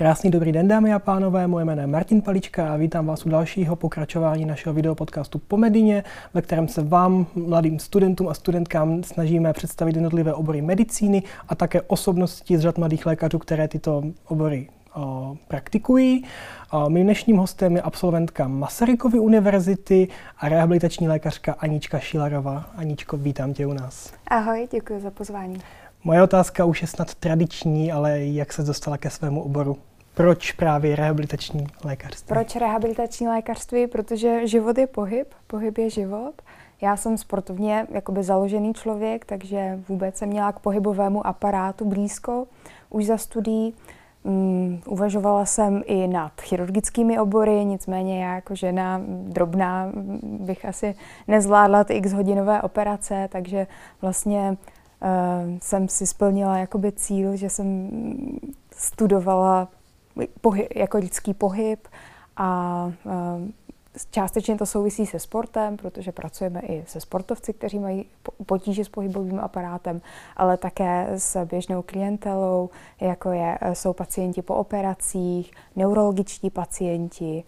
Krásný dobrý den, dámy a pánové, moje jméno je Martin Palička a vítám vás u dalšího pokračování našeho videopodcastu po Medině, ve kterém se vám, mladým studentům a studentkám, snažíme představit jednotlivé obory medicíny a také osobnosti z řad mladých lékařů, které tyto obory o, praktikují. O, mým dnešním hostem je absolventka Masarykovy univerzity a rehabilitační lékařka Anička Šilarová. Aničko, vítám tě u nás. Ahoj, děkuji za pozvání. Moje otázka už je snad tradiční, ale jak se dostala ke svému oboru? Proč právě rehabilitační lékařství? Proč rehabilitační lékařství? Protože život je pohyb, pohyb je život. Já jsem sportovně jakoby založený člověk, takže vůbec jsem měla k pohybovému aparátu blízko už za studií. Um, uvažovala jsem i nad chirurgickými obory, nicméně já jako žena drobná bych asi nezvládla ty x hodinové operace, takže vlastně uh, jsem si splnila jakoby cíl, že jsem studovala pohyb, jako lidský pohyb a uh, částečně to souvisí se sportem, protože pracujeme i se sportovci, kteří mají potíže s pohybovým aparátem, ale také s běžnou klientelou, jako je, jsou pacienti po operacích, neurologičtí pacienti,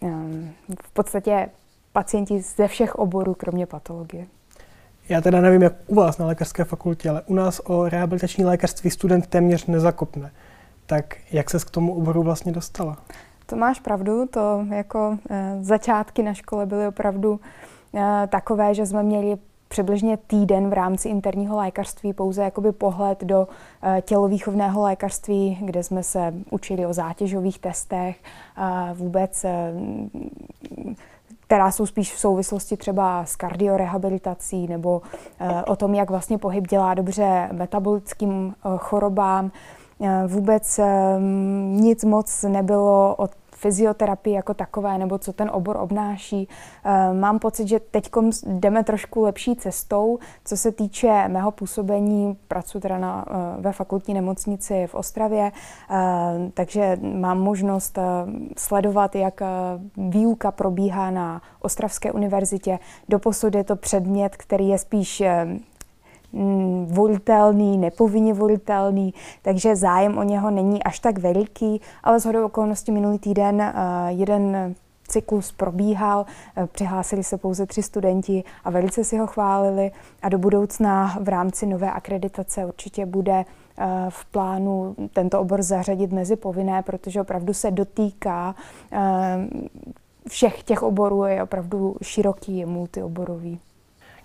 um, v podstatě pacienti ze všech oborů, kromě patologie. Já teda nevím, jak u vás na lékařské fakultě, ale u nás o rehabilitační lékařství student téměř nezakopne. Tak jak se k tomu oboru vlastně dostala? To máš pravdu, to jako e, začátky na škole byly opravdu e, takové, že jsme měli přibližně týden v rámci interního lékařství pouze jakoby pohled do e, tělovýchovného lékařství, kde jsme se učili o zátěžových testech, e, vůbec e, která jsou spíš v souvislosti třeba s kardiorehabilitací nebo e, o tom, jak vlastně pohyb dělá dobře metabolickým e, chorobám. E, vůbec nic moc nebylo o fyzioterapii jako takové, nebo co ten obor obnáší. Mám pocit, že teď jdeme trošku lepší cestou, co se týče mého působení. Pracuji teda na, ve fakultní nemocnici v Ostravě, takže mám možnost sledovat, jak výuka probíhá na Ostravské univerzitě. Doposud je to předmět, který je spíš volitelný, nepovinně volitelný, takže zájem o něho není až tak veliký, ale z okolností minulý týden uh, jeden cyklus probíhal, uh, přihlásili se pouze tři studenti a velice si ho chválili a do budoucna v rámci nové akreditace určitě bude uh, v plánu tento obor zařadit mezi povinné, protože opravdu se dotýká všech těch oborů, je opravdu široký, multioborový.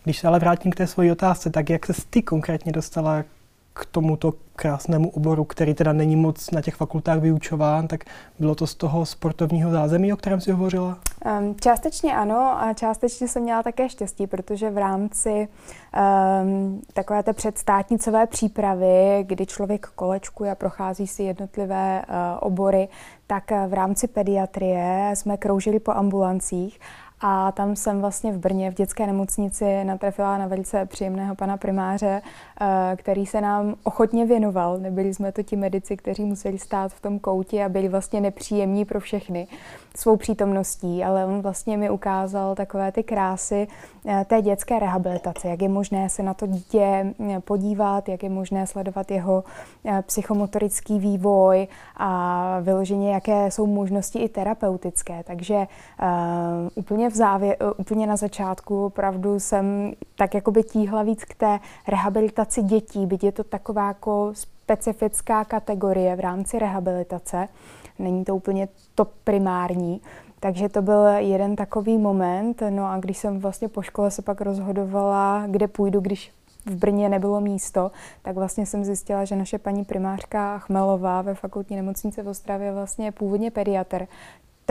Když se ale vrátím k té své otázce, tak jak se ty konkrétně dostala k tomuto krásnému oboru, který teda není moc na těch fakultách vyučován, tak bylo to z toho sportovního zázemí, o kterém si hovořila? Um, částečně ano a částečně jsem měla také štěstí, protože v rámci um, takové té předstátnicové přípravy, kdy člověk kolečkuje a prochází si jednotlivé uh, obory, tak v rámci pediatrie jsme kroužili po ambulancích a tam jsem vlastně v Brně v dětské nemocnici natrefila na velice příjemného pana primáře, eh, který se nám ochotně věnoval. Nebyli jsme to ti medici, kteří museli stát v tom koutě a byli vlastně nepříjemní pro všechny svou přítomností, ale on vlastně mi ukázal takové ty krásy eh, té dětské rehabilitace, jak je možné se na to dítě eh, podívat, jak je možné sledovat jeho psychomotorický vývoj a vyloženě, jaké jsou možnosti i terapeutické. Takže uh, úplně v závě, eh, úplně na začátku opravdu jsem tak jako by tíhla víc k té rehabilitaci dětí, byť je to taková jako specifická kategorie v rámci rehabilitace. Není to úplně to primární. Takže to byl jeden takový moment. No a když jsem vlastně po škole se pak rozhodovala, kde půjdu, když v Brně nebylo místo, tak vlastně jsem zjistila, že naše paní primářka Chmelová ve fakultní nemocnici v Ostravě vlastně je původně pediatr,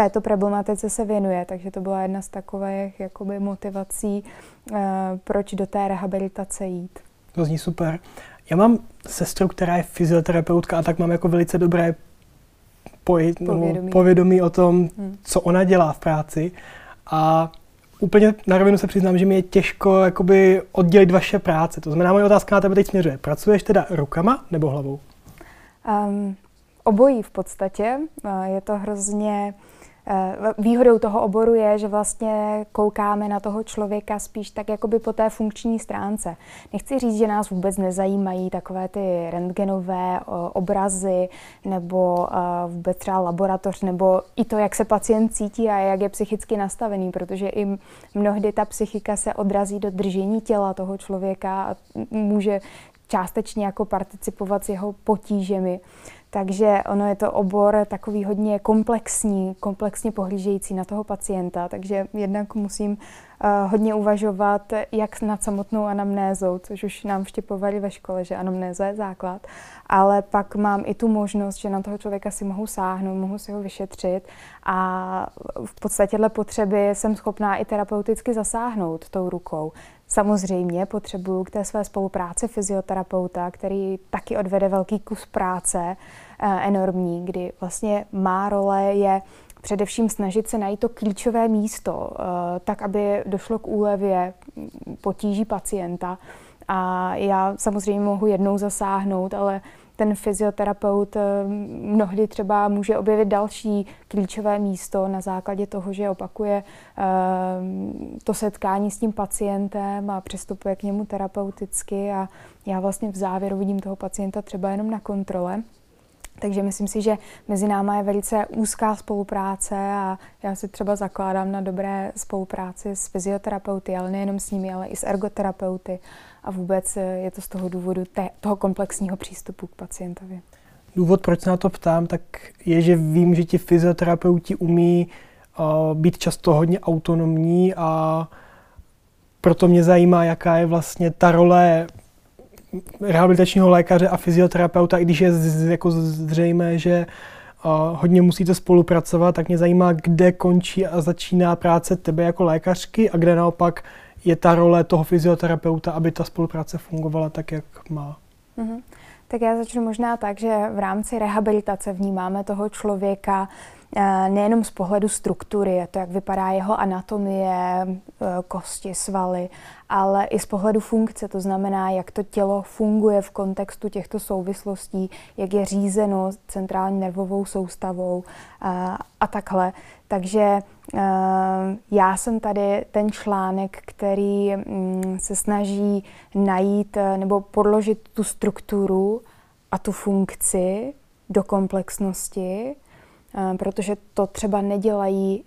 této problematice se věnuje, takže to byla jedna z takových jakoby motivací, uh, proč do té rehabilitace jít. To zní super. Já mám sestru, která je fyzioterapeutka a tak mám jako velice dobré poj- povědomí. povědomí o tom, hmm. co ona dělá v práci. A úplně na rovinu se přiznám, že mi je těžko jakoby oddělit vaše práce. To znamená, moje otázka na tebe teď směřuje. Pracuješ teda rukama nebo hlavou? Um, obojí v podstatě. Je to hrozně Eh, výhodou toho oboru je, že vlastně koukáme na toho člověka spíš tak jakoby po té funkční stránce. Nechci říct, že nás vůbec nezajímají takové ty rentgenové obrazy nebo eh, vůbec třeba laboratoř nebo i to, jak se pacient cítí a jak je psychicky nastavený, protože i mnohdy ta psychika se odrazí do držení těla toho člověka a může částečně jako participovat s jeho potížemi. Takže ono je to obor takový hodně komplexní, komplexně pohlížející na toho pacienta, takže jednak musím uh, hodně uvažovat, jak nad samotnou anamnézou, což už nám vštěpovali ve škole, že anamnéza je základ, ale pak mám i tu možnost, že na toho člověka si mohu sáhnout, mohu si ho vyšetřit a v podstatě potřeby jsem schopná i terapeuticky zasáhnout tou rukou. Samozřejmě potřebuju k té své spolupráci fyzioterapeuta, který taky odvede velký kus práce, eh, enormní, kdy vlastně má role je především snažit se najít to klíčové místo, eh, tak, aby došlo k úlevě potíží pacienta. A já samozřejmě mohu jednou zasáhnout, ale ten fyzioterapeut eh, mnohdy třeba může objevit další klíčové místo na základě toho, že opakuje eh, to setkání s tím pacientem a přistupuje k němu terapeuticky a já vlastně v závěru vidím toho pacienta třeba jenom na kontrole. Takže myslím si, že mezi náma je velice úzká spolupráce a já si třeba zakládám na dobré spolupráci s fyzioterapeuty, ale nejenom s nimi, ale i s ergoterapeuty a vůbec eh, je to z toho důvodu té, toho komplexního přístupu k pacientovi. Důvod, proč se na to ptám, tak je, že vím, že ti fyzioterapeuti umí uh, být často hodně autonomní a proto mě zajímá, jaká je vlastně ta role rehabilitačního lékaře a fyzioterapeuta, i když je z, jako zřejmé, že uh, hodně musíte spolupracovat, tak mě zajímá, kde končí a začíná práce tebe jako lékařky a kde naopak je ta role toho fyzioterapeuta, aby ta spolupráce fungovala tak, jak má. Mm-hmm. Tak já začnu možná tak, že v rámci rehabilitace vnímáme toho člověka Eh, nejenom z pohledu struktury, to, jak vypadá jeho anatomie, eh, kosti, svaly, ale i z pohledu funkce, to znamená, jak to tělo funguje v kontextu těchto souvislostí, jak je řízeno centrální nervovou soustavou eh, a takhle. Takže já jsem tady ten článek, který mm, se snaží najít nebo podložit tu strukturu a tu funkci do komplexnosti, Eh, protože to třeba nedělají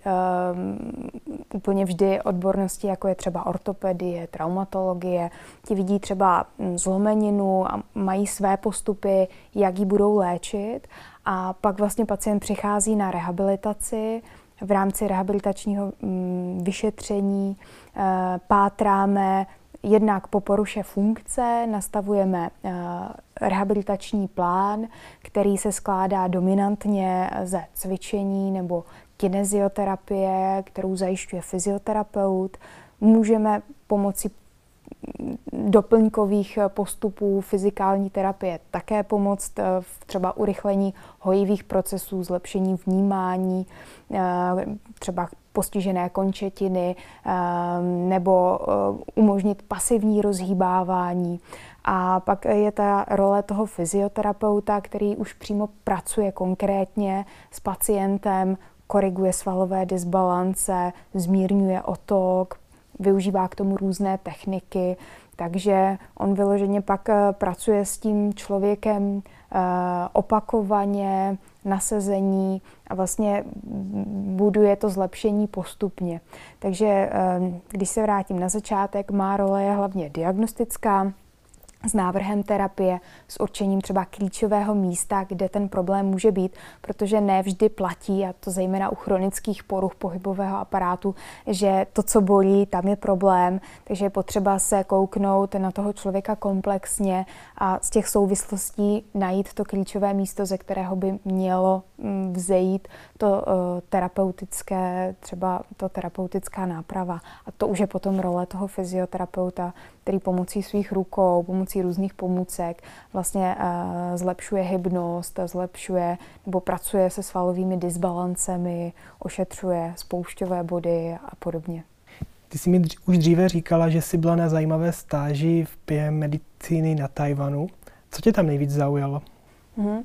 úplně vždy odbornosti, jako je třeba ortopedie, traumatologie. Ti vidí třeba hm, zlomeninu a mají své postupy, jak ji budou léčit. A pak vlastně pacient přichází na rehabilitaci. V rámci rehabilitačního um, vyšetření uh, pátráme Jednak po poruše funkce nastavujeme eh, rehabilitační plán, který se skládá dominantně ze cvičení nebo kinezioterapie, kterou zajišťuje fyzioterapeut. Můžeme pomocí doplňkových postupů fyzikální terapie také pomoct eh, v třeba urychlení hojivých procesů, zlepšení vnímání, eh, třeba postižené končetiny nebo eh, umožnit pasivní rozhýbávání. A pak je ta role toho fyzioterapeuta, který už přímo pracuje konkrétně s pacientem, koriguje svalové disbalance, zmírňuje otok, využívá k tomu různé techniky, takže on vyloženě pak eh, pracuje s tím člověkem eh, opakovaně, nasazení a vlastně buduje to zlepšení postupně. Takže eh, když se vrátím na začátek, má role je hlavně diagnostická, s návrhem terapie, s určením třeba klíčového místa, kde ten problém může být, protože ne vždy platí, a to zejména u chronických poruch pohybového aparátu, že to, co bolí, tam je problém, takže je potřeba se kouknout na toho člověka komplexně a z těch souvislostí najít to klíčové místo, ze kterého by mělo mm, vzejít to uh, terapeutické, třeba to terapeutická náprava. A to už je potom role toho fyzioterapeuta, který pomocí svých rukou, pomocí různých pomůcek vlastně uh, zlepšuje hybnost, zlepšuje nebo pracuje se svalovými disbalancemi, ošetřuje spoušťové body a podobně. Ty jsi mi dř- už dříve říkala, že jsi byla na zajímavé stáži v během medicíny na Tajvanu. Co tě tam nejvíc zaujalo? Mm-hmm.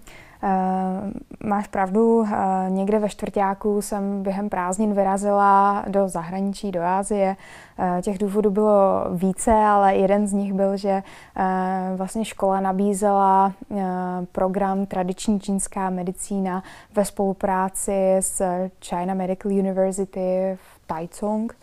Máš pravdu, někde ve čtvrtáku jsem během prázdnin vyrazila do zahraničí, do Ázie. Těch důvodů bylo více, ale jeden z nich byl, že vlastně škola nabízela program tradiční čínská medicína ve spolupráci s China Medical University v Taichung.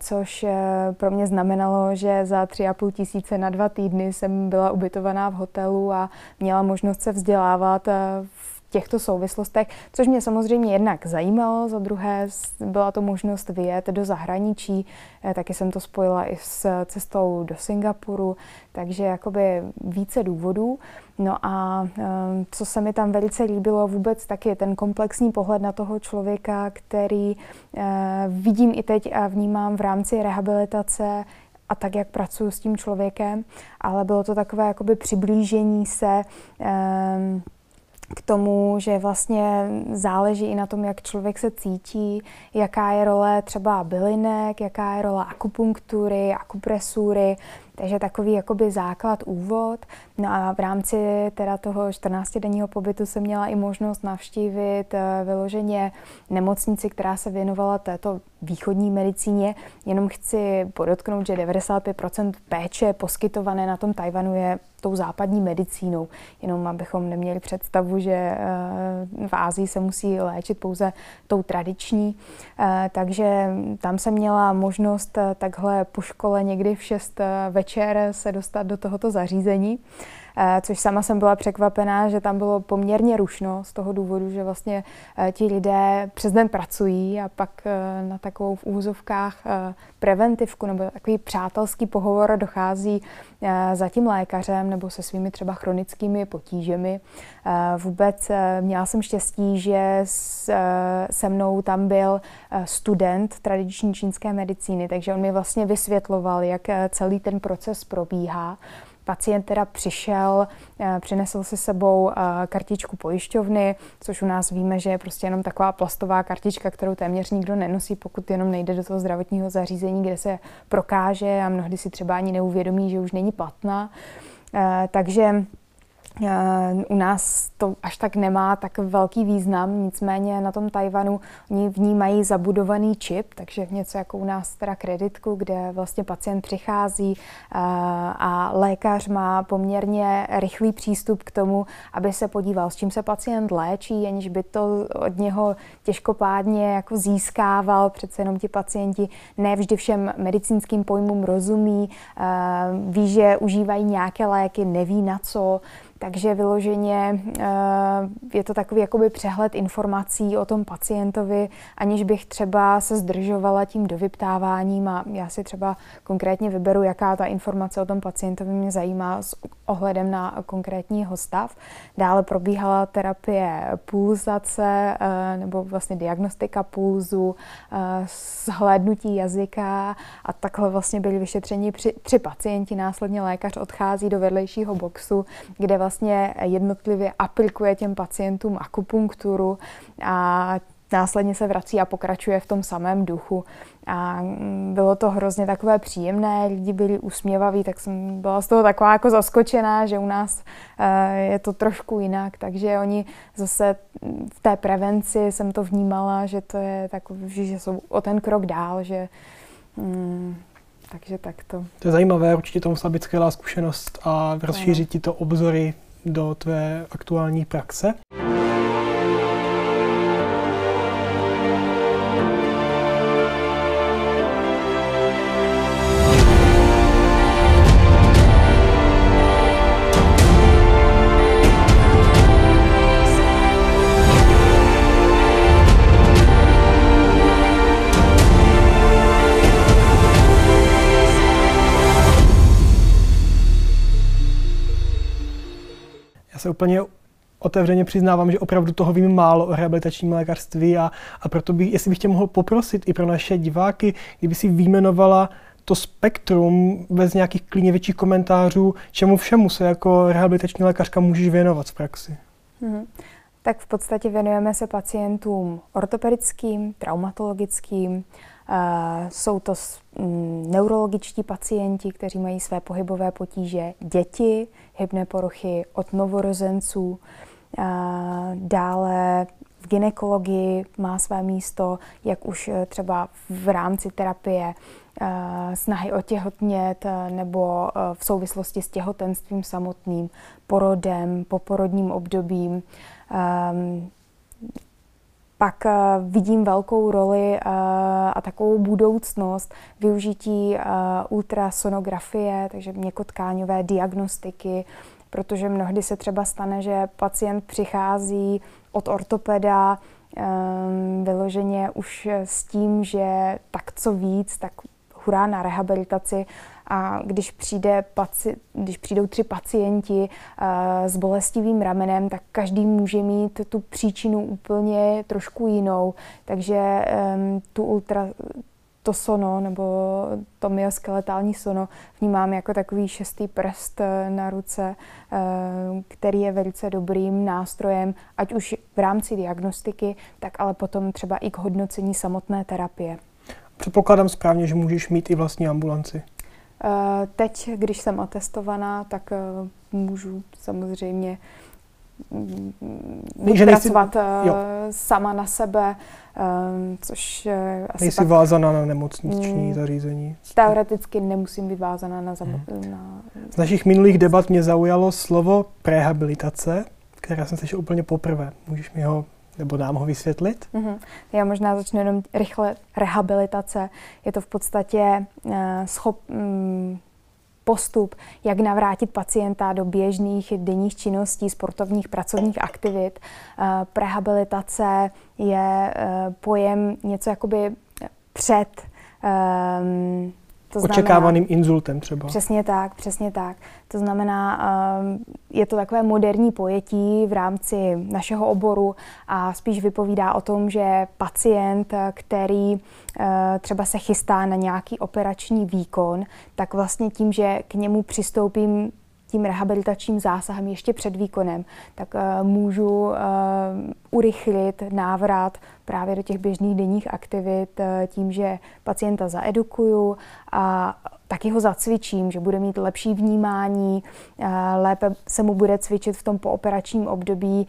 Což eh, pro mě znamenalo, že za tři a půl tisíce na dva týdny jsem byla ubytovaná v hotelu a měla možnost se vzdělávat eh, v těchto souvislostech, což mě samozřejmě jednak zajímalo, za druhé byla to možnost vyjet do zahraničí, taky jsem to spojila i s cestou do Singapuru, takže jakoby více důvodů. No a co se mi tam velice líbilo vůbec taky ten komplexní pohled na toho člověka, který vidím i teď a vnímám v rámci rehabilitace a tak, jak pracuji s tím člověkem, ale bylo to takové jakoby přiblížení se k tomu, že vlastně záleží i na tom, jak člověk se cítí, jaká je role třeba bylinek, jaká je role akupunktury, akupresury, takže takový jakoby základ, úvod. No a v rámci teda toho 14-denního pobytu jsem měla i možnost navštívit eh, vyloženě nemocnici, která se věnovala této východní medicíně. Jenom chci podotknout, že 95% péče poskytované na tom Tajvanu je tou západní medicínou. Jenom abychom neměli představu, že eh, v Ázii se musí léčit pouze tou tradiční. Eh, takže tam jsem měla možnost takhle po škole někdy v 6 večer se dostat do tohoto zařízení. Eh, což sama jsem byla překvapená, že tam bylo poměrně rušno z toho důvodu, že vlastně eh, ti lidé přes den pracují a pak eh, na takovou v úzovkách preventivku nebo takový přátelský pohovor dochází za tím lékařem nebo se svými třeba chronickými potížemi. Vůbec měla jsem štěstí, že se mnou tam byl student tradiční čínské medicíny, takže on mi vlastně vysvětloval, jak celý ten proces probíhá. Pacient teda přišel, eh, přinesl si sebou eh, kartičku pojišťovny, což u nás víme, že je prostě jenom taková plastová kartička, kterou téměř nikdo nenosí, pokud jenom nejde do toho zdravotního zařízení, kde se prokáže a mnohdy si třeba ani neuvědomí, že už není platná. Eh, takže u nás to až tak nemá tak velký význam, nicméně na tom Tajvanu oni vnímají zabudovaný čip, takže něco jako u nás teda kreditku, kde vlastně pacient přichází a lékař má poměrně rychlý přístup k tomu, aby se podíval, s čím se pacient léčí, aniž by to od něho těžkopádně jako získával. Přece jenom ti pacienti ne vždy všem medicínským pojmům rozumí, ví, že užívají nějaké léky, neví na co, takže vyloženě eh, je to takový jakoby přehled informací o tom pacientovi, aniž bych třeba se zdržovala tím dovyptáváním a já si třeba konkrétně vyberu, jaká ta informace o tom pacientovi mě zajímá s ohledem na konkrétní stav. Dále probíhala terapie pulzace eh, nebo vlastně diagnostika pulzu, zhlédnutí eh, jazyka a takhle vlastně byli vyšetřeni tři pacienti. Následně lékař odchází do vedlejšího boxu, kde vlastně jednotlivě aplikuje těm pacientům akupunkturu a následně se vrací a pokračuje v tom samém duchu. A mm, bylo to hrozně takové příjemné, lidi byli usměvaví, tak jsem byla z toho taková jako zaskočená, že u nás eh, je to trošku jinak, takže oni zase v té prevenci jsem to vnímala, že to je takový, že jsou o ten krok dál, že mm, takže tak to. To je zajímavé, určitě to musela být skvělá zkušenost a rozšířit ti to obzory do tvé aktuální praxe. Se úplně otevřeně přiznávám, že opravdu toho vím málo o rehabilitačním lékařství a, a proto bych, jestli bych tě mohl poprosit i pro naše diváky, kdyby si výjmenovala to spektrum bez nějakých klidně větších komentářů, čemu všemu se jako rehabilitační lékařka můžeš věnovat v praxi. Mm-hmm. Tak v podstatě věnujeme se pacientům ortopedickým, traumatologickým, jsou to mm, neurologičtí pacienti, kteří mají své pohybové potíže, děti, hybné poruchy od novorozenců, Dále v ginekologii má své místo, jak už třeba v rámci terapie snahy otěhotnět nebo v souvislosti s těhotenstvím samotným, porodem, poporodním obdobím. Pak uh, vidím velkou roli uh, a takovou budoucnost využití uh, ultrasonografie, takže měkotkáňové diagnostiky, protože mnohdy se třeba stane, že pacient přichází od ortopeda vyloženě už s tím, že tak co víc, tak hurá na rehabilitaci a když, přijde paci, když přijdou tři pacienti uh, s bolestivým ramenem, tak každý může mít tu příčinu úplně trošku jinou. Takže um, tu ultra, to sono nebo to myoskeletální sono vnímám jako takový šestý prst eh, na ruce, eh, který je velice dobrým nástrojem, ať už v rámci diagnostiky, tak ale potom třeba i k hodnocení samotné terapie. Předpokládám správně, že můžeš mít i vlastní ambulanci. Eh, teď, když jsem atestovaná, tak eh, můžu samozřejmě mm, že pracovat nejsi, eh, sama na sebe, což asi Nejsi pak, vázaná na nemocniční mm, zařízení? Teoreticky nemusím být vázaná na, hmm. na... Z našich minulých debat mě zaujalo slovo prehabilitace, které jsem slyšel úplně poprvé. Můžeš mi ho nebo nám ho vysvětlit? Mm-hmm. Já možná začnu jenom rychle. Rehabilitace je to v podstatě uh, schop, um, postup, jak navrátit pacienta do běžných denních činností, sportovních pracovních aktivit. Uh, prehabilitace je uh, pojem něco jakoby před um, to očekávaným znamená, inzultem třeba. Přesně tak, přesně tak. To znamená, ehm, je to takové moderní pojetí v rámci našeho oboru a spíš vypovídá o tom, že pacient, který eh, třeba se chystá na nějaký operační výkon, tak vlastně tím, že k němu přistoupím tím rehabilitačním zásahem ještě před výkonem, tak uh, můžu uh, urychlit návrat právě do těch běžných denních aktivit uh, tím, že pacienta zaedukuju a taky ho zacvičím, že bude mít lepší vnímání, lépe se mu bude cvičit v tom pooperačním období,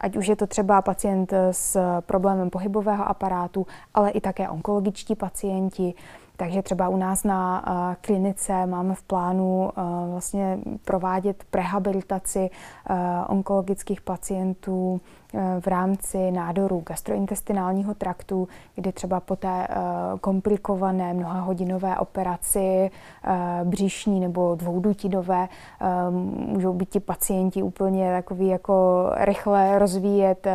ať už je to třeba pacient s problémem pohybového aparátu, ale i také onkologičtí pacienti. Takže třeba u nás na uh, klinice máme v plánu uh, vlastně provádět prehabilitaci uh, onkologických pacientů Eh, v rámci nádoru gastrointestinálního traktu, kdy třeba po té eh, komplikované mnohahodinové operaci eh, břišní nebo dvoudutinové můžou být ti pacienti úplně takový jako rychle rozvíjet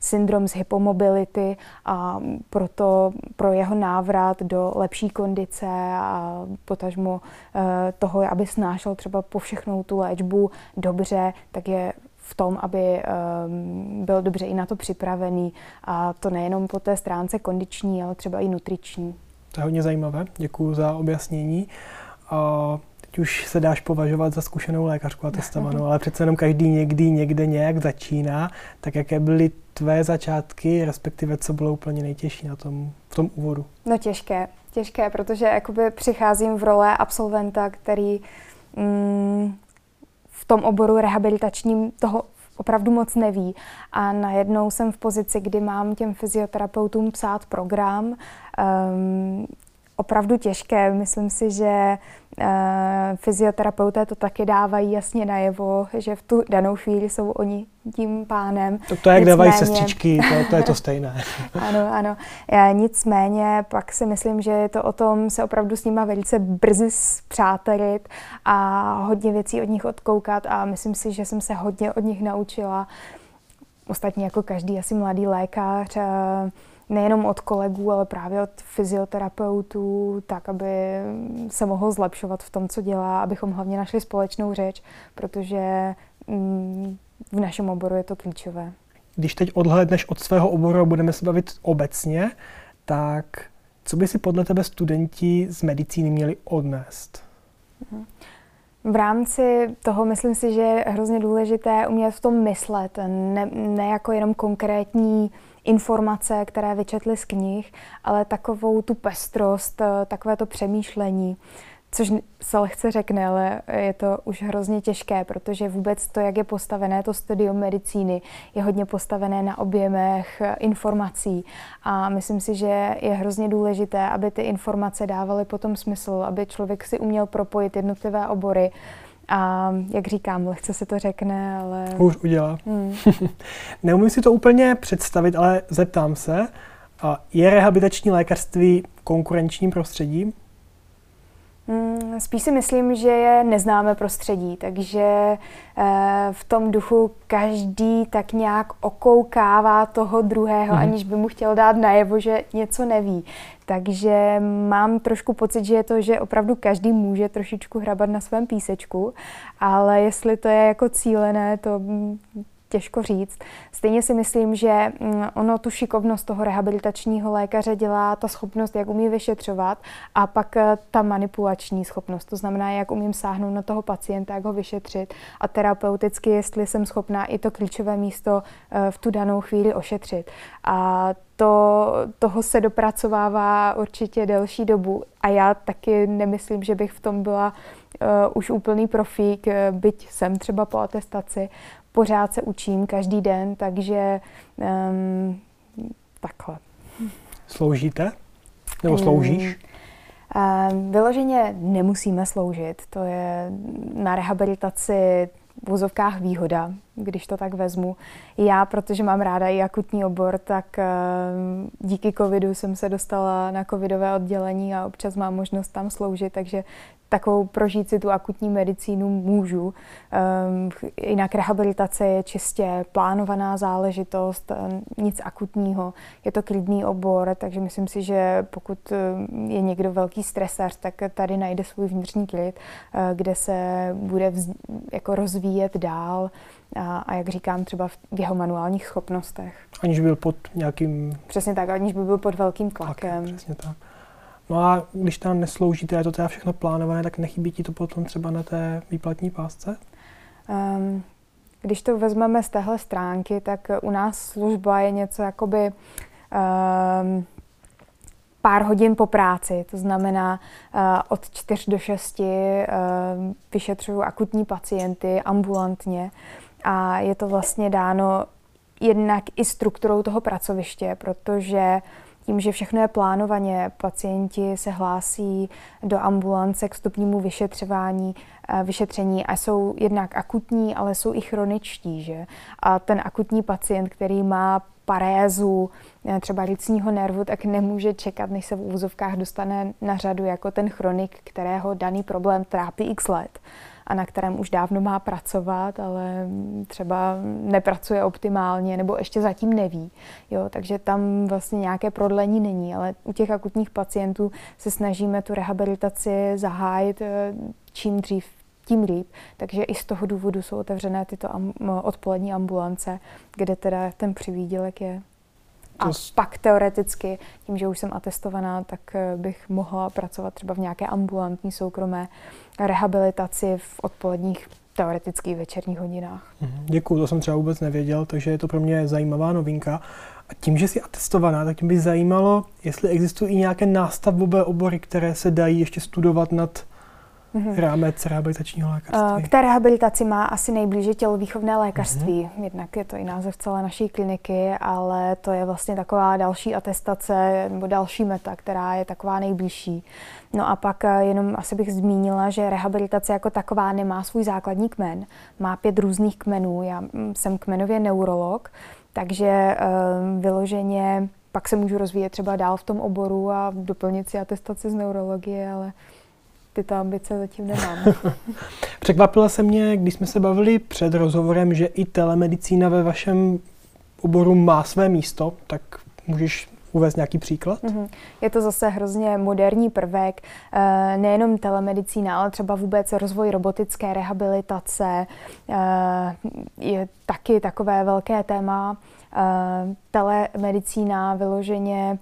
syndrom z hypomobility a proto pro jeho návrat do lepší kondice a potažmo toho, aby snášel třeba po všechnou tu léčbu dobře, tak je v tom, aby um, byl dobře i na to připravený a to nejenom po té stránce kondiční, ale třeba i nutriční. To je hodně zajímavé, děkuji za objasnění. A teď už se dáš považovat za zkušenou lékařku a testovanou, ale přece jenom každý někdy někde nějak začíná. Tak jaké byly tvé začátky, respektive co bylo úplně nejtěžší na tom, v tom úvodu? No těžké, těžké, protože jakoby přicházím v role absolventa, který mm, v tom oboru rehabilitačním toho opravdu moc neví. A najednou jsem v pozici, kdy mám těm fyzioterapeutům psát program. Um, opravdu těžké. Myslím si, že fyzioterapeuté to taky dávají jasně najevo, že v tu danou chvíli jsou oni tím pánem. To, to je, jak dávají sestřičky, to, to je to stejné. ano, ano. Já, nicméně pak si myslím, že je to o tom se opravdu s nima velice brzy zpřátelit a hodně věcí od nich odkoukat a myslím si, že jsem se hodně od nich naučila. Ostatně jako každý asi mladý lékař, uh, nejenom od kolegů, ale právě od fyzioterapeutů, tak, aby se mohl zlepšovat v tom, co dělá, abychom hlavně našli společnou řeč, protože mm, v našem oboru je to klíčové. Když teď odhledneš od svého oboru a budeme se bavit obecně, tak co by si podle tebe studenti z medicíny měli odnést? Mhm. V rámci toho myslím si, že je hrozně důležité umět v tom myslet, ne, ne jako jenom konkrétní informace, které vyčetli z knih, ale takovou tu pestrost, eh, takové to přemýšlení. což se lehce řekne, ale je to už hrozně těžké, protože vůbec to, jak je postavené to studium medicíny, je hodně postavené na objemech informací a myslím si, že je hrozně důležité, aby ty informace dávaly potom smysl, aby člověk si uměl propojit jednotlivé obory, a jak říkám, lehce se to řekne, ale... Už udělá. Hmm. Neumím si to úplně představit, ale zeptám se, je rehabilitační lékařství konkurenčním prostředím? Hmm, spíš si myslím, že je neznámé prostředí, takže eh, v tom duchu každý tak nějak okoukává toho druhého, mm. aniž by mu chtěl dát najevo, že něco neví. Takže mám trošku pocit, že je to, že opravdu každý může trošičku hrabat na svém písečku, ale jestli to je jako cílené, to těžko říct. Stejně si myslím, že mm, ono tu šikovnost toho rehabilitačního lékaře dělá ta schopnost, jak umí vyšetřovat a pak eh, ta manipulační schopnost. To znamená, jak umím sáhnout na toho pacienta, jak ho vyšetřit a terapeuticky, jestli jsem schopná i to klíčové místo eh, v tu danou chvíli ošetřit. A to, toho se dopracovává určitě delší dobu a já taky nemyslím, že bych v tom byla uh, už úplný profík, byť jsem třeba po atestaci, pořád se učím každý den, takže um, takhle. Sloužíte? Nebo sloužíš? Um, vyloženě nemusíme sloužit. To je na rehabilitaci v vozovkách výhoda, když to tak vezmu. Já, protože mám ráda i akutní obor, tak díky covidu jsem se dostala na covidové oddělení a občas mám možnost tam sloužit, takže takovou prožít si tu akutní medicínu můžu. Um, jinak rehabilitace je čistě plánovaná záležitost, um, nic akutního. Je to klidný obor, takže myslím si, že pokud um, je někdo velký stresař, tak tady najde svůj vnitřní klid, uh, kde se bude vz, jako rozvíjet dál a, a jak říkám, třeba v jeho manuálních schopnostech. Aniž byl pod nějakým... Přesně tak, aniž by byl pod velkým tlakem. tlakem přesně tak. No a když tam nesloužíte, je to teda všechno plánované, tak nechybí ti to potom třeba na té výplatní pásce? Um, když to vezmeme z téhle stránky, tak u nás služba je něco jakoby um, pár hodin po práci, to znamená uh, od 4 do 6 uh, vyšetřuju akutní pacienty ambulantně a je to vlastně dáno jednak i strukturou toho pracoviště, protože tím, že všechno je plánovaně, pacienti se hlásí do ambulance k stupnímu vyšetřování, eh, vyšetření a jsou jednak akutní, ale jsou i chroničtí. Že? A ten akutní pacient, který má parézu, eh, třeba lícního nervu, tak nemůže čekat, než se v úzovkách dostane na řadu jako ten chronik, kterého daný problém trápí x let a na kterém už dávno má pracovat, ale třeba nepracuje optimálně nebo ještě zatím neví. Jo, takže tam vlastně nějaké prodlení není, ale u těch akutních pacientů se snažíme tu rehabilitaci zahájit eh, čím dřív tím líp. Takže i z toho důvodu jsou otevřené tyto odpolední ambulance, kde teda ten přivídělek je. A pak teoreticky, tím, že už jsem atestovaná, tak eh, bych mohla pracovat třeba v nějaké ambulantní soukromé rehabilitaci v odpoledních teoretických večerních hodinách. Mhm, Děkuji, to jsem třeba vůbec nevěděl, takže je to pro mě zajímavá novinka. A tím, že jsi atestovaná, tak mě by zajímalo, jestli existují i nějaké nástavbové obory, které se dají ještě studovat nad mm-hmm. rámec rehabilitačního lékařství? K té rehabilitaci má asi nejblíže tělovýchovné lékařství. Mm-hmm. Jednak je to i název celé naší kliniky, ale to je vlastně taková další atestace nebo další meta, která je taková nejbližší. No a pak eh, jenom asi bych zmínila, že rehabilitace jako taková nemá svůj základní kmen. Má pět různých kmenů. Já mm, jsem kmenově neurolog, takže um, vyloženě pak se můžu rozvíjet třeba dál v tom oboru a doplnit si atestaci z neurologie, ale tyto ambice zatím nemám. Překvapila se mě, když jsme se bavili před rozhovorem, že i telemedicína ve vašem oboru má své místo, tak můžeš uvést nějaký příklad? Mm-hmm. Je to zase hrozně moderní prvek, eh, nejenom telemedicína, ale třeba vůbec rozvoj robotické rehabilitace eh, je taky takové velké téma. Eh, telemedicína vyloženě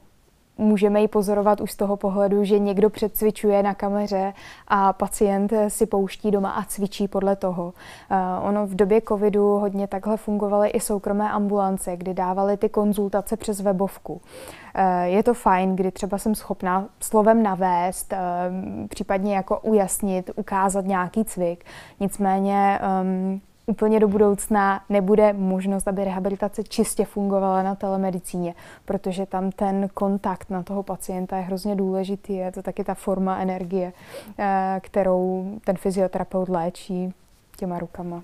můžeme ji pozorovat už z toho pohledu, že někdo předcvičuje na kameře a pacient si pouští doma a cvičí podle toho. Uh, ono v době covidu hodně takhle fungovaly i soukromé ambulance, kdy dávaly ty konzultace přes webovku. Uh, je to fajn, kdy třeba jsem schopná slovem navést, uh, případně jako ujasnit, ukázat nějaký cvik. Nicméně um, úplně do budoucna nebude možnost, aby rehabilitace čistě fungovala na telemedicíně, protože tam ten kontakt na toho pacienta je hrozně důležitý. Je to taky ta forma energie, eh, kterou ten fyzioterapeut léčí těma rukama.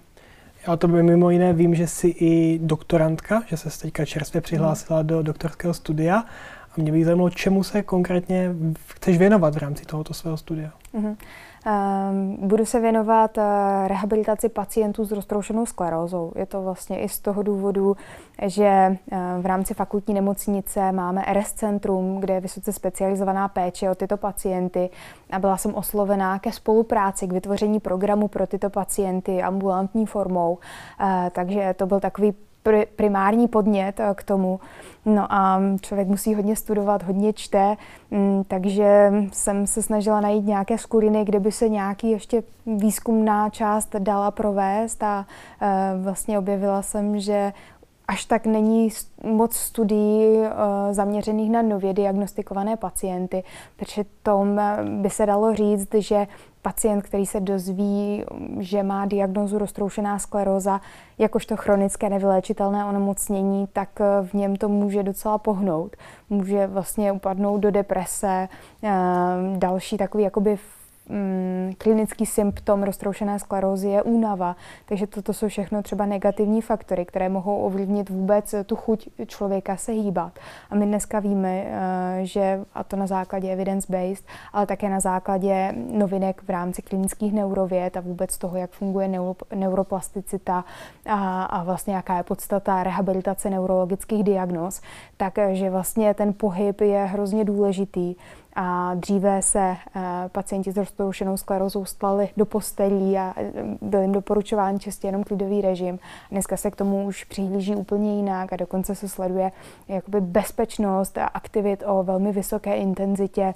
Já to by mimo jiné vím, že jsi i doktorantka, že se teďka čerstvě přihlásila do doktorského studia a mě by zajímalo, čemu se konkrétně chceš věnovat v rámci tohoto svého studia. Uh-huh. Ehm, budu se věnovat eh, rehabilitaci pacientů s roztroušenou sklerózou. Je to vlastně i z toho důvodu, že eh, v rámci fakultní nemocnice máme RS centrum, kde je vysoce specializovaná péče o tyto pacienty a byla jsem oslovená ke spolupráci, k vytvoření programu pro tyto pacienty ambulantní formou. Eh, takže to byl takový primární podnět k tomu. No a člověk musí hodně studovat, hodně čte, mm, takže jsem se snažila najít nějaké skuriny, kde by se nějaký ještě výzkumná část dala provést a e, vlastně objevila jsem, že až tak není moc studií uh, zaměřených na nově diagnostikované pacienty, protože tom by se dalo říct, že pacient, který se dozví, že má diagnozu roztroušená skleróza, jakožto chronické nevyléčitelné onemocnění, tak eh, v něm to může docela pohnout. Může vlastně upadnout do deprese, eh, další takový jakoby mm, klinický symptom roztroušené sklerózy je únava. Takže toto jsou všechno třeba negativní faktory, které mohou ovlivnit vůbec tu chuť člověka se hýbat. A my dneska víme, uh, že, a to na základě evidence-based, ale také na základě novinek v rámci klinických neurověd a vůbec toho, jak funguje neuro, neuroplasticita a, a vlastně jaká je podstata rehabilitace neurologických diagnóz, takže vlastně ten pohyb je hrozně důležitý a dříve se uh, pacienti s roztroušenou sklerózou stali do postelí a eh, byl jim doporučován čistě jenom klidový režim. Dneska se k tomu už přihlíží úplně jinak a dokonce se sleduje jakoby bezpečnost a aktivit o velmi vysoké intenzitě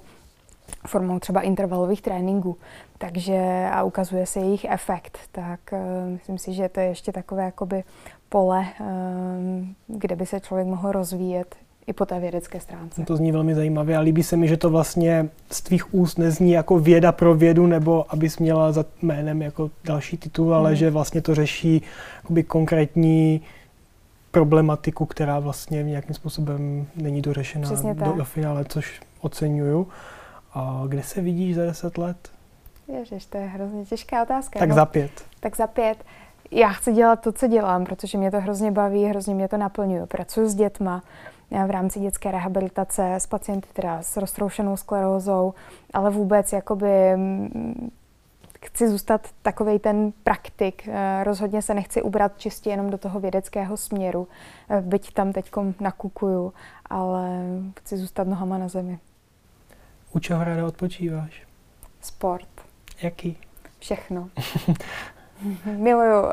formou třeba intervalových tréninků. Takže a ukazuje se jejich efekt. Tak uh, myslím si, že to je ještě takové jakoby pole, uh, kde by se člověk mohl rozvíjet i po té vědecké stránce. To zní velmi zajímavě a líbí se mi, že to vlastně z tvých úst nezní jako věda pro vědu, nebo abys měla za jménem jako další titul, ale mm. že vlastně to řeší konkrétní problematiku, která vlastně nějakým způsobem není dořešena do, do finále, což oceňuju. A kde se vidíš za deset let? Ježiš, to je hrozně těžká otázka. Tak no, za pět. Tak za pět. Já chci dělat to, co dělám, protože mě to hrozně baví, hrozně mě to naplňuje. Pracuji s dětma, v rámci dětské rehabilitace s pacienty teda s roztroušenou sklerózou, ale vůbec jakoby mm, chci zůstat takový ten praktik. Eh, rozhodně se nechci ubrat čistě jenom do toho vědeckého směru, eh, byť tam teď nakukuju, ale chci zůstat nohama na zemi. U čeho ráda odpočíváš? Sport. Jaký? Všechno. Miluju, uh,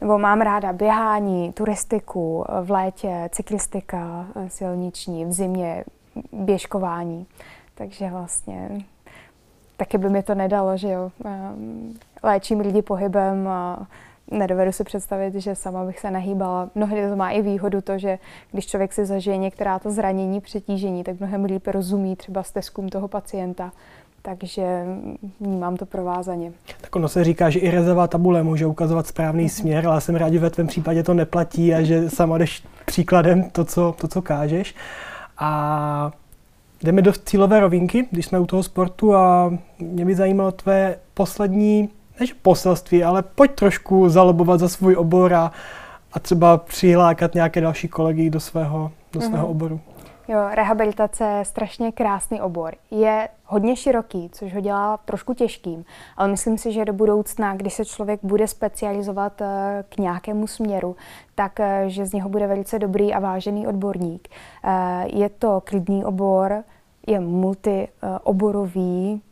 nebo mám ráda běhání, turistiku, v létě cyklistika silniční, v zimě běžkování. Takže vlastně taky by mi to nedalo, že jo. Um, léčím lidi pohybem a nedovedu si představit, že sama bych se nahýbala. Mnohdy to má i výhodu to, že když člověk si zažije některá to zranění, přetížení, tak mnohem líp rozumí třeba stezkům toho pacienta takže vnímám to provázaně. Tak ono se říká, že i rezová tabule může ukazovat správný mm-hmm. směr, ale jsem rád, že ve tvém případě to neplatí a že sama jdeš příkladem to, co, to, co kážeš. A jdeme do cílové rovinky, když jsme u toho sportu a mě by zajímalo tvé poslední, než poselství, ale pojď trošku zalobovat za svůj obor a, a třeba přilákat nějaké další kolegy do svého, do svého mm-hmm. oboru. Jo, rehabilitace je strašně krásný obor. Je hodně široký, což ho dělá trošku těžkým, ale myslím si, že do budoucna, když se člověk bude specializovat eh, k nějakému směru, tak eh, že z něho bude velice dobrý a vážený odborník. Eh, je to klidný obor, je multioborový,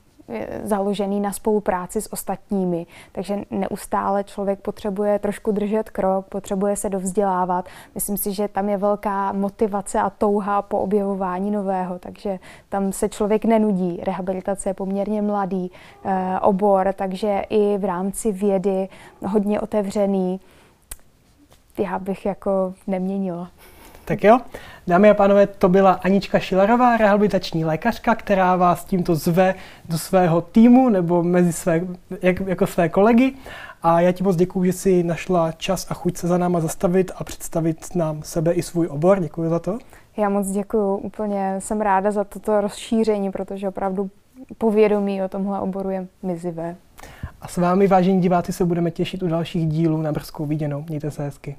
založený na spolupráci s ostatními. Takže neustále člověk potřebuje trošku držet krok, potřebuje se dovzdělávat. Myslím si, že tam je velká motivace a touha po objevování nového, takže tam se člověk nenudí. Rehabilitace je poměrně mladý eh, obor, takže i v rámci vědy hodně otevřený. Já bych jako neměnila. Tak jo, dámy a pánové, to byla Anička Šilarová, rehabilitační lékařka, která vás tímto zve do svého týmu nebo mezi své, jak, jako své kolegy. A já ti moc děkuji, že jsi našla čas a chuť se za náma zastavit a představit nám sebe i svůj obor. Děkuji za to. Já moc děkuji, úplně jsem ráda za toto rozšíření, protože opravdu povědomí o tomhle oboru je mizivé. A s vámi, vážení diváci, se budeme těšit u dalších dílů na brzkou viděnou. Mějte se hezky.